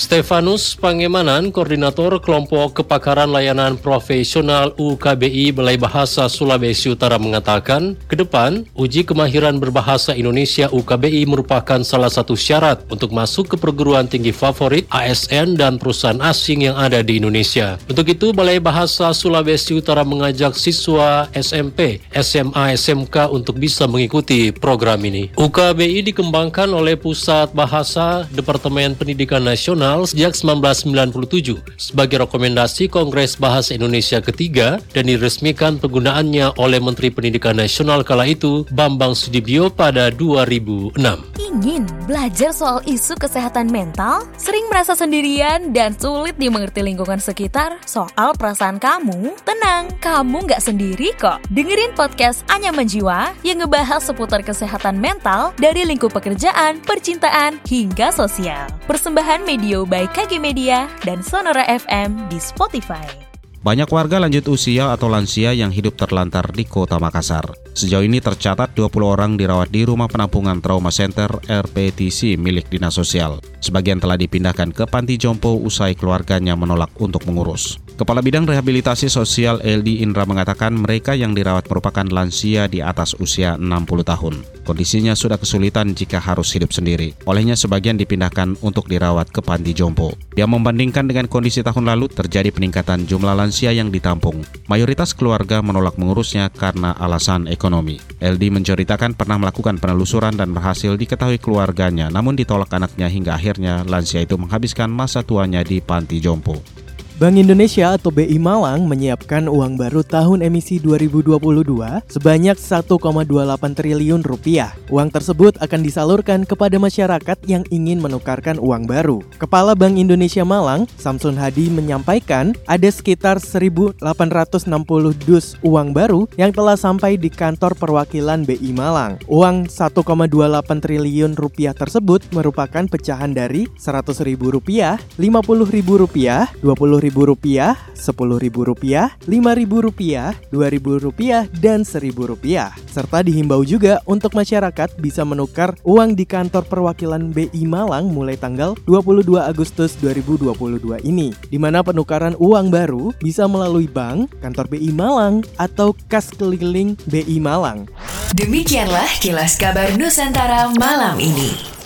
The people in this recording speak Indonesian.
Stefanus Pangemanan, Koordinator Kelompok Kepakaran Layanan Profesional UKBI Balai Bahasa Sulawesi Utara mengatakan, ke depan, uji kemahiran berbahasa Indonesia UKBI merupakan salah satu syarat untuk masuk ke perguruan tinggi favorit ASN dan perusahaan asing yang ada di Indonesia. Untuk itu, Balai Bahasa Sulawesi Utara mengajak siswa SMP, SMA, SMK untuk bisa mengikuti program ini. UKBI dikembangkan oleh Pusat Bahasa Departemen Pendidikan Nasional nasional sejak 1997 sebagai rekomendasi Kongres Bahasa Indonesia ketiga dan diresmikan penggunaannya oleh Menteri Pendidikan Nasional kala itu Bambang Sudibyo pada 2006. Ingin belajar soal isu kesehatan mental? Sering merasa sendirian dan sulit dimengerti lingkungan sekitar soal perasaan kamu? Tenang, kamu nggak sendiri kok. Dengerin podcast Anyaman Jiwa yang ngebahas seputar kesehatan mental dari lingkup pekerjaan, percintaan, hingga sosial. Persembahan media Radio by KG Media dan Sonora FM di Spotify. Banyak warga lanjut usia atau lansia yang hidup terlantar di kota Makassar. Sejauh ini tercatat 20 orang dirawat di Rumah Penampungan Trauma Center RPTC milik Dinas Sosial. Sebagian telah dipindahkan ke Panti Jompo usai keluarganya menolak untuk mengurus. Kepala Bidang Rehabilitasi Sosial LD Indra mengatakan mereka yang dirawat merupakan lansia di atas usia 60 tahun. Kondisinya sudah kesulitan jika harus hidup sendiri. Olehnya sebagian dipindahkan untuk dirawat ke Panti Jompo. Dia membandingkan dengan kondisi tahun lalu terjadi peningkatan jumlah lansia yang ditampung. Mayoritas keluarga menolak mengurusnya karena alasan ekonomi. LD menceritakan pernah melakukan penelusuran dan berhasil diketahui keluarganya namun ditolak anaknya hingga akhirnya lansia itu menghabiskan masa tuanya di Panti Jompo. Bank Indonesia atau BI Malang menyiapkan uang baru tahun emisi 2022 sebanyak 1,28 triliun rupiah. Uang tersebut akan disalurkan kepada masyarakat yang ingin menukarkan uang baru. Kepala Bank Indonesia Malang, Samsun Hadi menyampaikan ada sekitar 1.860 dus uang baru yang telah sampai di kantor perwakilan BI Malang. Uang 1,28 triliun rupiah tersebut merupakan pecahan dari Rp100.000, Rp50.000, Rp20.000 rupiah, sepuluh ribu rupiah, lima ribu rupiah, dua rupiah, dan seribu rupiah. Serta dihimbau juga untuk masyarakat bisa menukar uang di kantor perwakilan BI Malang mulai tanggal 22 Agustus 2022 ini, di mana penukaran uang baru bisa melalui bank, kantor BI Malang, atau kas keliling BI Malang. Demikianlah kilas kabar Nusantara malam ini.